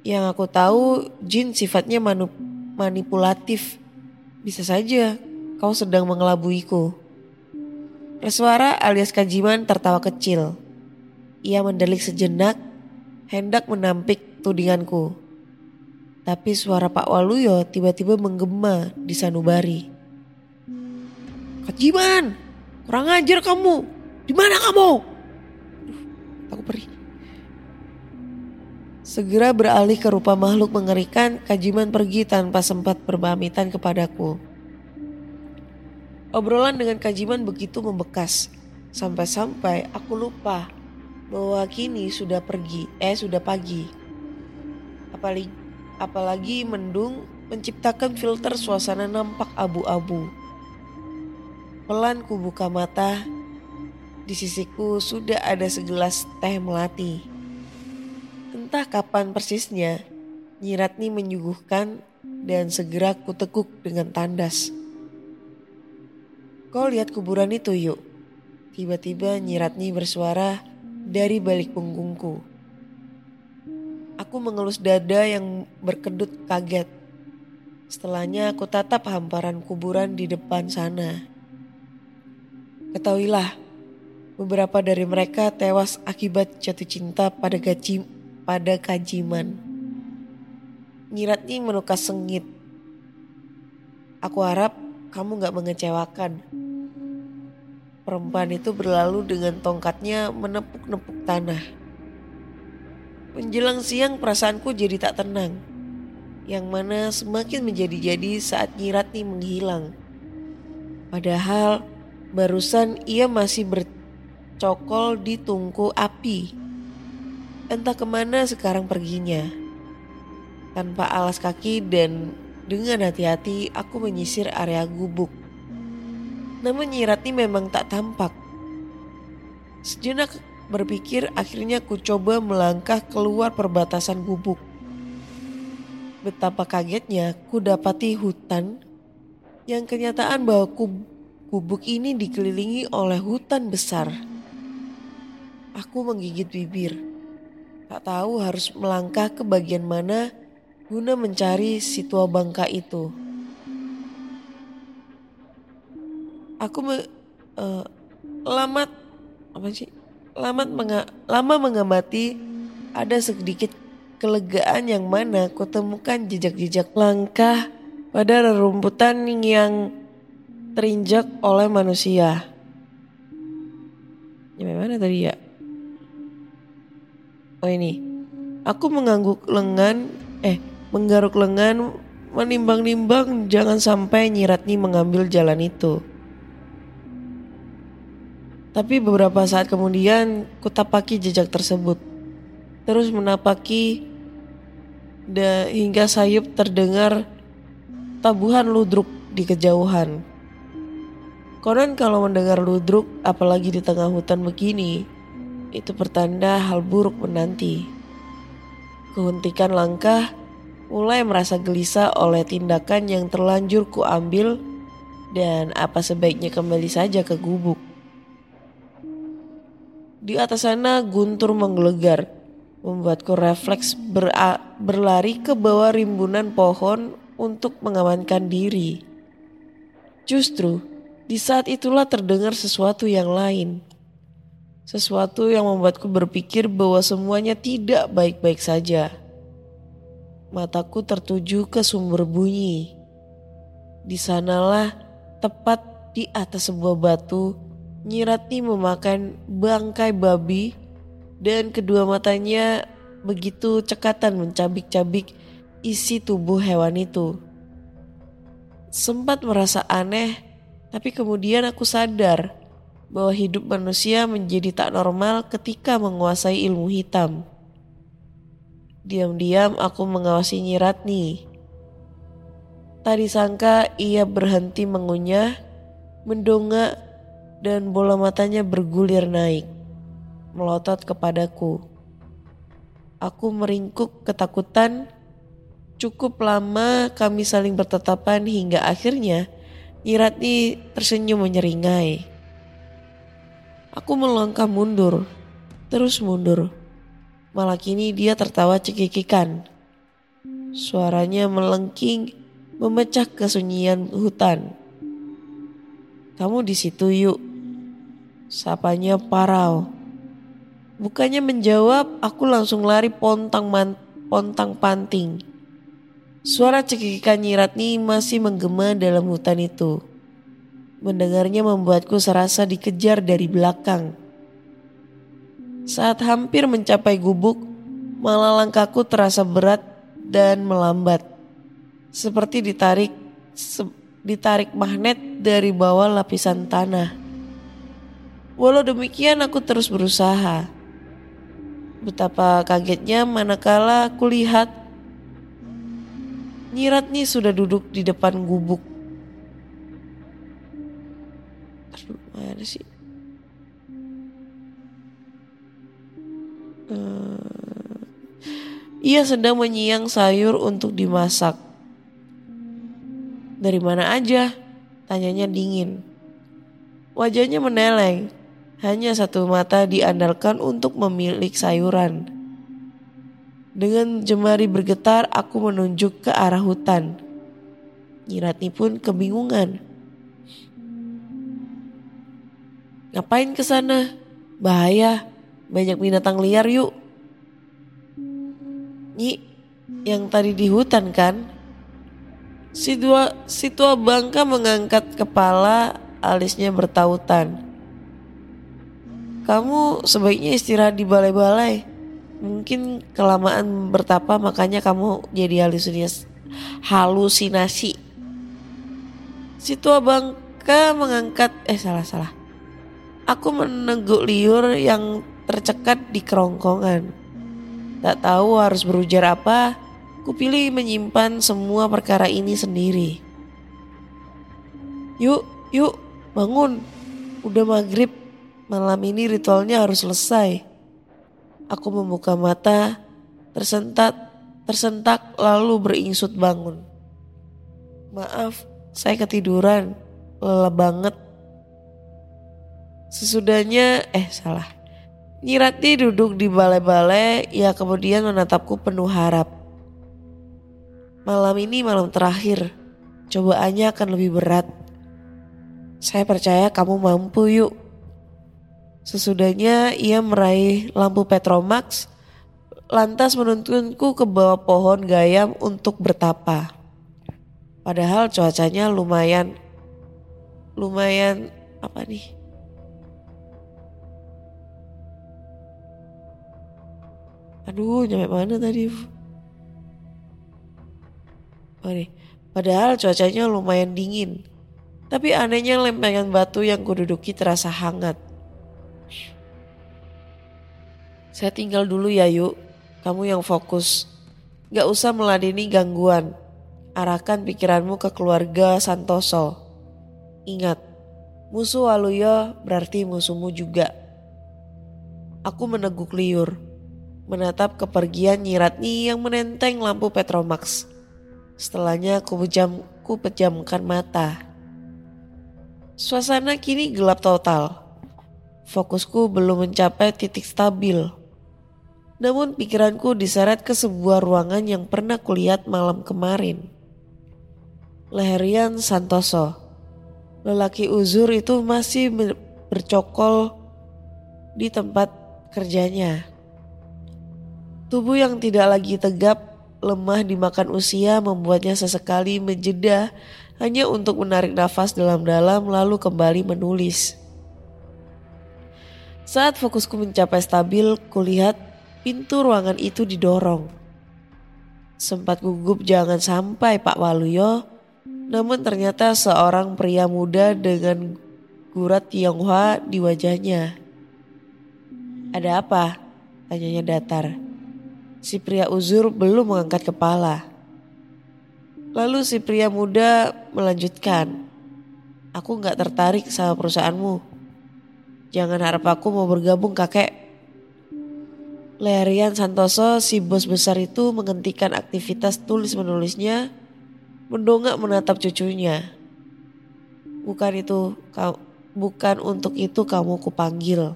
Yang aku tahu jin sifatnya manu- manipulatif. Bisa saja kau sedang mengelabuiku. Reswara alias Kajiman tertawa kecil. Ia mendelik sejenak, hendak menampik tudinganku. Tapi suara Pak Waluyo tiba-tiba menggema di sanubari. Kajiman, kurang ajar kamu. Di mana kamu? Aduh, aku perih. Segera beralih ke rupa makhluk mengerikan, Kajiman pergi tanpa sempat berpamitan kepadaku. Obrolan dengan Kajiman begitu membekas, sampai-sampai aku lupa bahwa kini sudah pergi, eh sudah pagi. Apalagi, apalagi mendung menciptakan filter suasana nampak abu-abu. Pelan ku buka mata, di sisiku sudah ada segelas teh melati. Entah kapan persisnya, Nyiratni menyuguhkan dan segera kutekuk dengan tandas. Kau lihat kuburan itu yuk. Tiba-tiba Nyiratni bersuara dari balik punggungku. Aku mengelus dada yang berkedut kaget. Setelahnya aku tatap hamparan kuburan di depan sana. Ketahuilah, beberapa dari mereka tewas akibat jatuh cinta pada gaji pada kajiman. Nyiratni menukas sengit. Aku harap kamu gak mengecewakan. Perempuan itu berlalu dengan tongkatnya menepuk-nepuk tanah. Menjelang siang perasaanku jadi tak tenang. Yang mana semakin menjadi-jadi saat Nyiratni menghilang. Padahal barusan ia masih bercokol di tungku api. Entah ke mana sekarang perginya. Tanpa alas kaki dan dengan hati-hati aku menyisir area gubuk. Namun Nyiratni memang tak tampak. Sejenak berpikir akhirnya ku coba melangkah keluar perbatasan gubuk. Betapa kagetnya ku dapati hutan yang kenyataan bahwa gubuk ini dikelilingi oleh hutan besar. Aku menggigit bibir. Tak tahu harus melangkah ke bagian mana guna mencari si tua bangka itu. Aku me, eh, lamat apa sih? Lamat menga, lama mengamati ada sedikit kelegaan yang mana kutemukan jejak-jejak langkah pada rerumputan yang terinjak oleh manusia. Ya mana tadi ya? Oh ini. Aku mengangguk lengan, eh menggaruk lengan, menimbang-nimbang jangan sampai Nyiratni mengambil jalan itu. Tapi beberapa saat kemudian kutapaki jejak tersebut. Terus menapaki hingga sayup terdengar tabuhan ludruk di kejauhan. Konon kalau mendengar ludruk apalagi di tengah hutan begini, itu pertanda hal buruk menanti. Kuhentikan langkah, mulai merasa gelisah oleh tindakan yang terlanjur kuambil dan apa sebaiknya kembali saja ke gubuk. Di atas sana guntur menggelegar, membuatku refleks berlari ke bawah rimbunan pohon untuk mengamankan diri. Justru di saat itulah terdengar sesuatu yang lain. Sesuatu yang membuatku berpikir bahwa semuanya tidak baik-baik saja. Mataku tertuju ke sumber bunyi. Di sanalah, tepat di atas sebuah batu, Nyiratni memakan bangkai babi dan kedua matanya begitu cekatan mencabik-cabik isi tubuh hewan itu. Sempat merasa aneh, tapi kemudian aku sadar bahwa hidup manusia menjadi tak normal ketika menguasai ilmu hitam. Diam-diam aku mengawasi Nyiratni. Tadi sangka ia berhenti mengunyah, mendongak, dan bola matanya bergulir naik, melotot kepadaku. Aku meringkuk ketakutan. Cukup lama kami saling bertatapan hingga akhirnya Nyiratni tersenyum menyeringai. Aku melangkah mundur, terus mundur. Malah kini dia tertawa cekikikan. Suaranya melengking, memecah kesunyian hutan. Kamu di situ yuk. Sapanya parau. Bukannya menjawab, aku langsung lari pontang man, pontang panting. Suara cekikikan Nyiratni masih menggema dalam hutan itu. Mendengarnya membuatku serasa dikejar dari belakang. Saat hampir mencapai gubuk, malah langkahku terasa berat dan melambat. Seperti ditarik se ditarik magnet dari bawah lapisan tanah. Walau demikian aku terus berusaha. Betapa kagetnya manakala kulihat Nyiratni sudah duduk di depan gubuk Mana sih? Uh, ia sedang menyiang sayur untuk dimasak. Dari mana aja? Tanyanya dingin. Wajahnya meneleng. Hanya satu mata diandalkan untuk memilik sayuran. Dengan jemari bergetar, aku menunjuk ke arah hutan. Nyiratni pun kebingungan. Ngapain ke sana? Bahaya, banyak binatang liar yuk. Nyi, yang tadi di hutan kan? Si tua, si tua bangka mengangkat kepala, alisnya bertautan. Kamu sebaiknya istirahat di balai-balai. Mungkin kelamaan bertapa makanya kamu jadi halusinasi. Si tua bangka mengangkat, eh salah salah Aku meneguk liur yang tercekat di kerongkongan. Tak tahu harus berujar apa, kupilih menyimpan semua perkara ini sendiri. Yuk, yuk, bangun. Udah maghrib, malam ini ritualnya harus selesai. Aku membuka mata, tersentak, tersentak lalu beringsut bangun. Maaf, saya ketiduran, lelah banget Sesudahnya, eh salah. Nyirati duduk di balai-balai, ia kemudian menatapku penuh harap. Malam ini malam terakhir, cobaannya akan lebih berat. Saya percaya kamu mampu yuk. Sesudahnya ia meraih lampu Petromax, lantas menuntunku ke bawah pohon gayam untuk bertapa. Padahal cuacanya lumayan, lumayan apa nih? Aduh, nyampe mana tadi? Oh nih, padahal cuacanya lumayan dingin. Tapi anehnya lempengan batu yang kududuki terasa hangat. Saya tinggal dulu ya yuk, kamu yang fokus. Gak usah meladeni gangguan. Arahkan pikiranmu ke keluarga Santoso. Ingat, musuh Waluyo berarti musuhmu juga. Aku meneguk liur menatap kepergian Nyiratni yang menenteng lampu Petromax. Setelahnya ku, pejam, ku pejamkan mata. Suasana kini gelap total. Fokusku belum mencapai titik stabil. Namun pikiranku diseret ke sebuah ruangan yang pernah kulihat malam kemarin. Leherian Santoso. Lelaki uzur itu masih bercokol di tempat kerjanya. Tubuh yang tidak lagi tegap, lemah dimakan usia membuatnya sesekali menjeda hanya untuk menarik nafas dalam-dalam lalu kembali menulis. Saat fokusku mencapai stabil, kulihat pintu ruangan itu didorong. Sempat gugup jangan sampai Pak Waluyo namun ternyata seorang pria muda dengan gurat Tionghoa di wajahnya. Ada apa? Tanyanya datar. Si pria uzur belum mengangkat kepala. Lalu si pria muda melanjutkan. Aku gak tertarik sama perusahaanmu. Jangan harap aku mau bergabung kakek. Lerian Santoso, si bos besar itu menghentikan aktivitas tulis menulisnya mendongak menatap cucunya. Bukan itu, bukan untuk itu kamu kupanggil.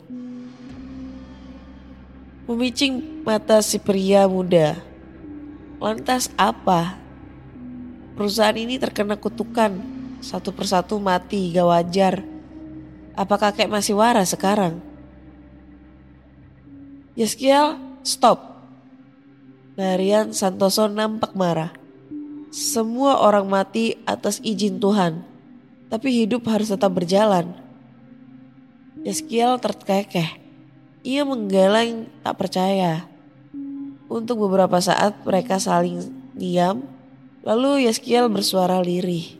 Memicing mata si pria muda. Lantas apa? Perusahaan ini terkena kutukan. Satu persatu mati, gak wajar. Apa kakek masih waras sekarang? Yeskiel, stop. Larian Santoso nampak marah. Semua orang mati atas izin Tuhan, tapi hidup harus tetap berjalan. Yeskiel terkekeh. Ia menggeleng tak percaya. Untuk beberapa saat mereka saling diam, lalu Yeskiel bersuara lirih.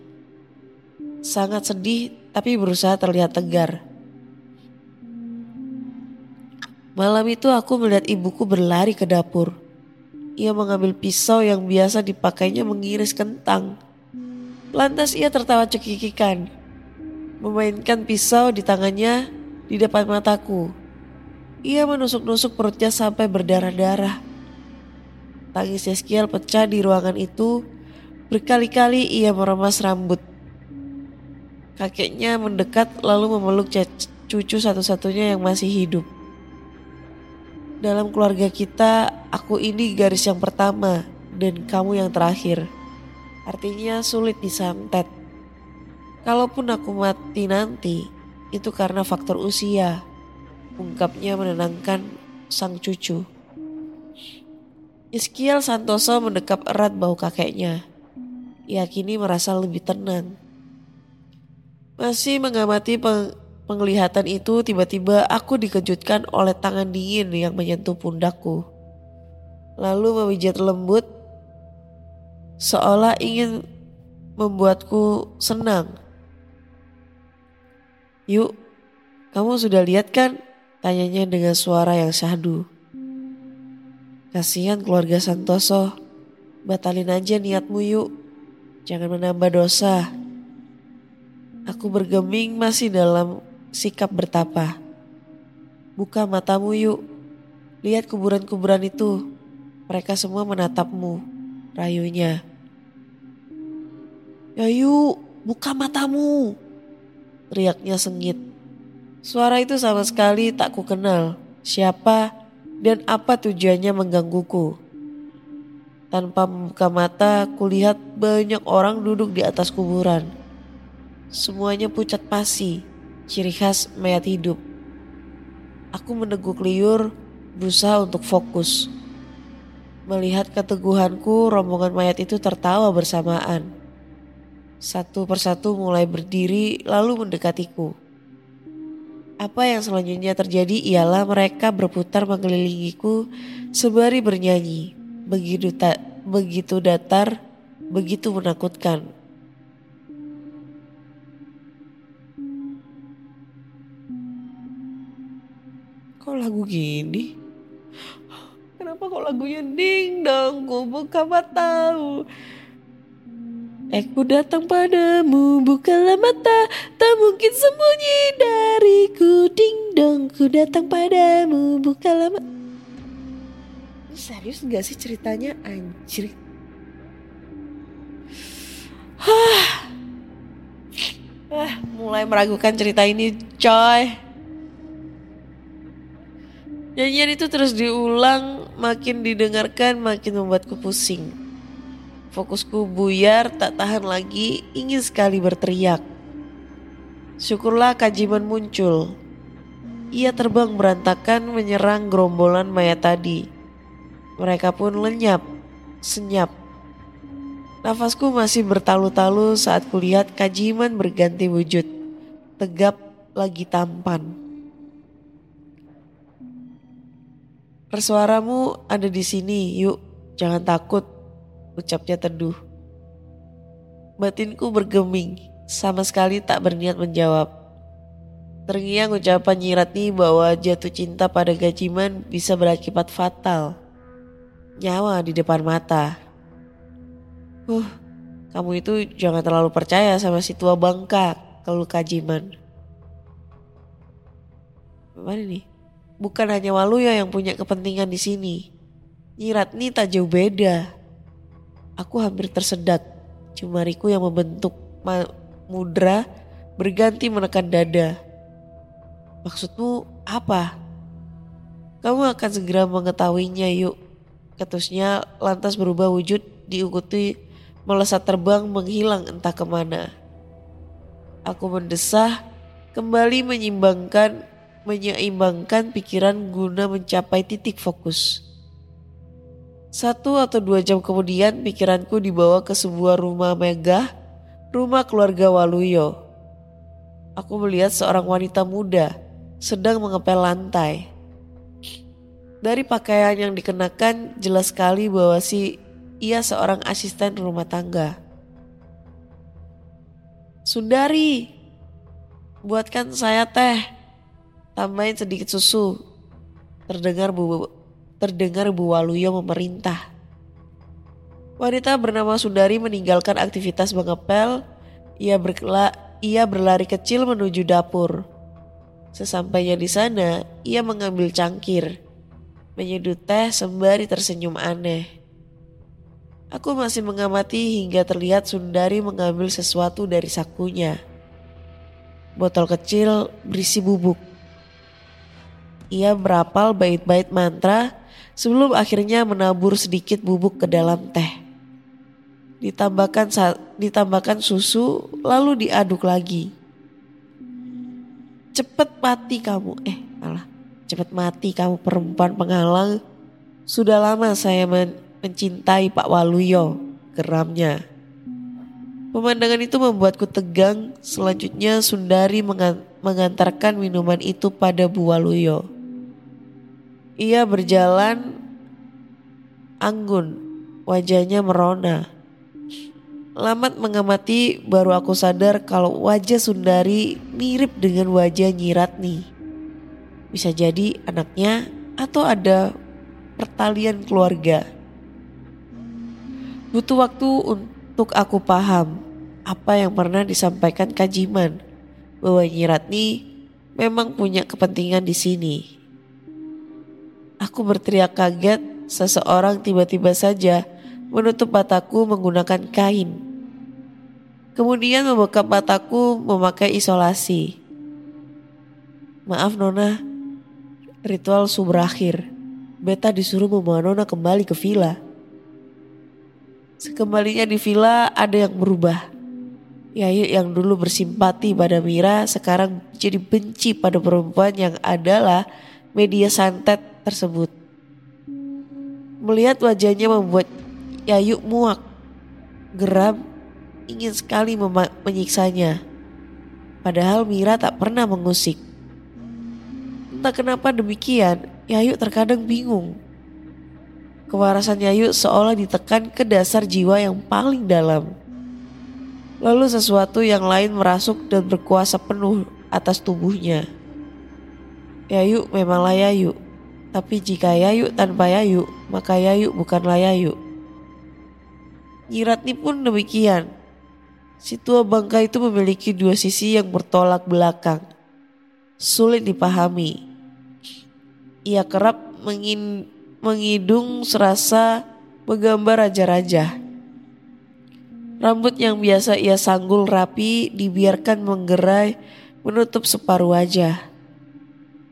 Sangat sedih tapi berusaha terlihat tegar. Malam itu aku melihat ibuku berlari ke dapur. Ia mengambil pisau yang biasa dipakainya mengiris kentang. Lantas ia tertawa cekikikan. Memainkan pisau di tangannya di depan mataku. Ia menusuk-nusuk perutnya sampai berdarah-darah. Tangis Yeskiel pecah di ruangan itu. Berkali-kali ia meremas rambut. Kakeknya mendekat lalu memeluk cucu satu-satunya yang masih hidup. Dalam keluarga kita, aku ini garis yang pertama dan kamu yang terakhir. Artinya sulit disantet. Kalaupun aku mati nanti, itu karena faktor usia. Ungkapnya menenangkan sang cucu. Iskiel Santoso mendekap erat bau kakeknya. Ia kini merasa lebih tenang. Masih mengamati penglihatan itu tiba-tiba aku dikejutkan oleh tangan dingin yang menyentuh pundakku. Lalu memijat lembut seolah ingin membuatku senang. Yuk, kamu sudah lihat kan? Tanyanya dengan suara yang syahdu. Kasihan keluarga Santoso, batalin aja niatmu yuk. Jangan menambah dosa. Aku bergeming masih dalam sikap bertapa. Buka matamu yuk, lihat kuburan-kuburan itu. Mereka semua menatapmu, rayunya. Ya yuk, buka matamu, teriaknya sengit. Suara itu sama sekali tak ku kenal siapa dan apa tujuannya menggangguku. Tanpa membuka mata, kulihat banyak orang duduk di atas kuburan. Semuanya pucat pasi ciri khas mayat hidup. Aku meneguk liur, berusaha untuk fokus. Melihat keteguhanku, rombongan mayat itu tertawa bersamaan. Satu persatu mulai berdiri lalu mendekatiku. Apa yang selanjutnya terjadi ialah mereka berputar mengelilingiku sembari bernyanyi. Begitu, ta begitu datar, begitu menakutkan. Kok lagu gini? Kenapa kok lagunya ding dong? Ku buka matamu. Aku datang padamu, bukalah mata, tak mungkin sembunyi dariku. Ding dong, ku datang padamu, bukalah mata. Serius gak sih ceritanya anjir? Hah. Ah, mulai meragukan cerita ini coy. Nyanyian itu terus diulang, makin didengarkan makin membuatku pusing. Fokusku buyar, tak tahan lagi, ingin sekali berteriak. Syukurlah kajiman muncul. Ia terbang berantakan menyerang gerombolan mayat tadi. Mereka pun lenyap, senyap. Nafasku masih bertalu-talu saat kulihat kajiman berganti wujud. Tegap lagi tampan. Persuaramu ada di sini, yuk. Jangan takut, ucapnya teduh. Batinku bergeming, sama sekali tak berniat menjawab. Terngiang ucapan Nyiratni bahwa jatuh cinta pada Gajiman bisa berakibat fatal. Nyawa di depan mata. Huh, kamu itu jangan terlalu percaya sama si tua bangka, kalau Kajiman. Mana nih? Bukan hanya Waluya yang punya kepentingan di sini. Nyiratni tak jauh beda. Aku hampir tersedak. Jumariku yang membentuk mudra berganti menekan dada. Maksudmu apa? Kamu akan segera mengetahuinya yuk. Ketusnya lantas berubah wujud diikuti melesat terbang menghilang entah ke mana. Aku mendesah kembali menyimbangkan menyeimbangkan pikiran guna mencapai titik fokus. Satu atau dua jam kemudian pikiranku dibawa ke sebuah rumah megah, rumah keluarga Waluyo. Aku melihat seorang wanita muda sedang mengepel lantai. Dari pakaian yang dikenakan jelas sekali bahwa si ia seorang asisten rumah tangga. Sundari, buatkan saya teh, Tambahin sedikit susu. Terdengar Bu terdengar Bu Waluyo memerintah. Wanita bernama Sundari meninggalkan aktivitas mengepel. Ia berkela, ia berlari kecil menuju dapur. Sesampainya di sana, ia mengambil cangkir, menyeduh teh sembari tersenyum aneh. Aku masih mengamati hingga terlihat Sundari mengambil sesuatu dari sakunya. Botol kecil berisi bubuk. Ia berapal bait-bait mantra sebelum akhirnya menabur sedikit bubuk ke dalam teh. Ditambahkan ditambahkan susu lalu diaduk lagi. Cepet mati kamu, eh malah cepet mati kamu perempuan penghalang. Sudah lama saya men mencintai Pak Waluyo, geramnya. Pemandangan itu membuatku tegang. Selanjutnya Sundari mengantarkan minuman itu pada Bu Waluyo. Ia berjalan anggun, wajahnya merona. Lamat mengamati baru aku sadar kalau wajah Sundari mirip dengan wajah Nyiratni. Bisa jadi anaknya atau ada pertalian keluarga. Butuh waktu untuk aku paham apa yang pernah disampaikan Kajiman bahwa Nyiratni memang punya kepentingan di sini. Aku berteriak kaget, seseorang tiba-tiba saja menutup mataku menggunakan kain. Kemudian membuka mataku memakai isolasi. Maaf Nona, ritual subrakhir. Beta disuruh membawa Nona kembali ke villa. Sekembalinya di villa ada yang berubah. Yayu yang dulu bersimpati pada Mira sekarang jadi benci pada perempuan yang adalah media santet tersebut. Melihat wajahnya membuat Yayu muak, geram, ingin sekali menyiksanya. Padahal Mira tak pernah mengusik. Entah kenapa demikian, Yayu terkadang bingung. Kewarasan Yayu seolah ditekan ke dasar jiwa yang paling dalam. Lalu sesuatu yang lain merasuk dan berkuasa penuh atas tubuhnya. Yayu memanglah Yayu. Tapi jika Yayu tanpa Yayu, maka Yayu bukanlah Yayu. Nyiratni pun demikian. Si tua bangka itu memiliki dua sisi yang bertolak belakang. Sulit dipahami. Ia kerap mengin, mengidung serasa menggambar raja-raja. Rambut yang biasa ia sanggul rapi dibiarkan menggerai menutup separuh wajah.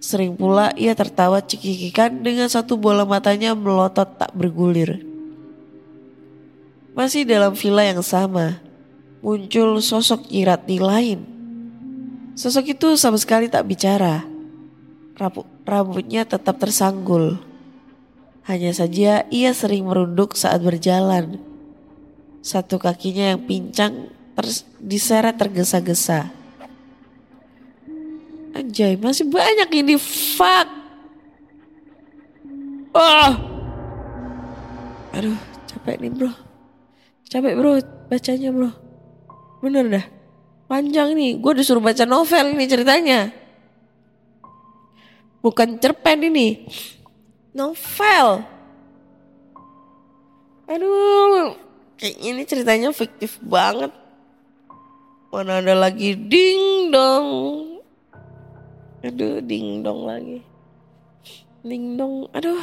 Sering pula ia tertawa cekikikan dengan satu bola matanya melotot tak bergulir. Masih dalam villa yang sama, muncul sosok Irati lain. Sosok itu sama sekali tak bicara. Rambutnya tetap tersanggul. Hanya saja ia sering merunduk saat berjalan satu kakinya yang pincang ter diseret tergesa-gesa. Anjay, masih banyak ini. Fuck. Oh. Aduh, capek nih bro. Capek bro, bacanya bro. Bener dah. Panjang nih, gue disuruh baca novel ini ceritanya. Bukan cerpen ini. Novel. Aduh, kayaknya ini ceritanya fiktif banget. Mana ada lagi ding dong. Aduh ding dong lagi. Ding dong. Aduh.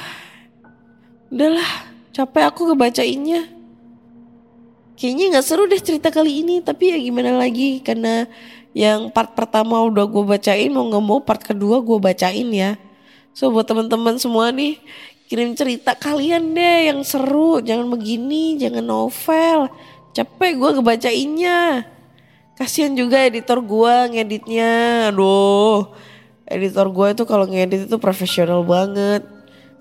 Udahlah capek aku kebacainnya. Kayaknya gak seru deh cerita kali ini. Tapi ya gimana lagi. Karena yang part pertama udah gue bacain. Mau gak mau part kedua gue bacain ya. So buat teman-teman semua nih kirim cerita kalian deh yang seru jangan begini jangan novel capek gue ngebacainnya kasian juga editor gue ngeditnya aduh editor gue itu kalau ngedit itu profesional banget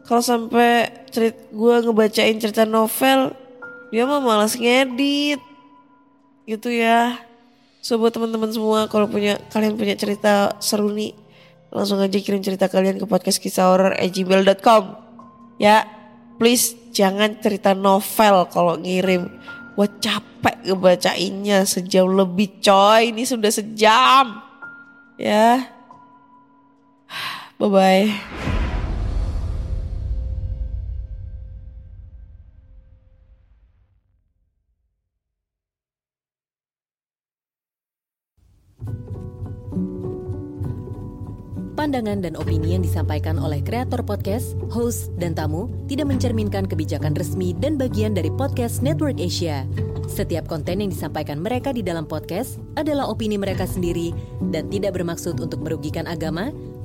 kalau sampai cerit gue ngebacain cerita novel dia mah malas ngedit gitu ya so buat teman-teman semua kalau punya kalian punya cerita seru nih langsung aja kirim cerita kalian ke podcast kisah horror gmail.com Ya, please jangan cerita novel kalau ngirim. Gue capek ngebacainnya sejam lebih coy. Ini sudah sejam. Ya. Bye-bye. Pandangan dan opini yang disampaikan oleh kreator podcast, host, dan tamu tidak mencerminkan kebijakan resmi dan bagian dari podcast Network Asia. Setiap konten yang disampaikan mereka di dalam podcast adalah opini mereka sendiri dan tidak bermaksud untuk merugikan agama,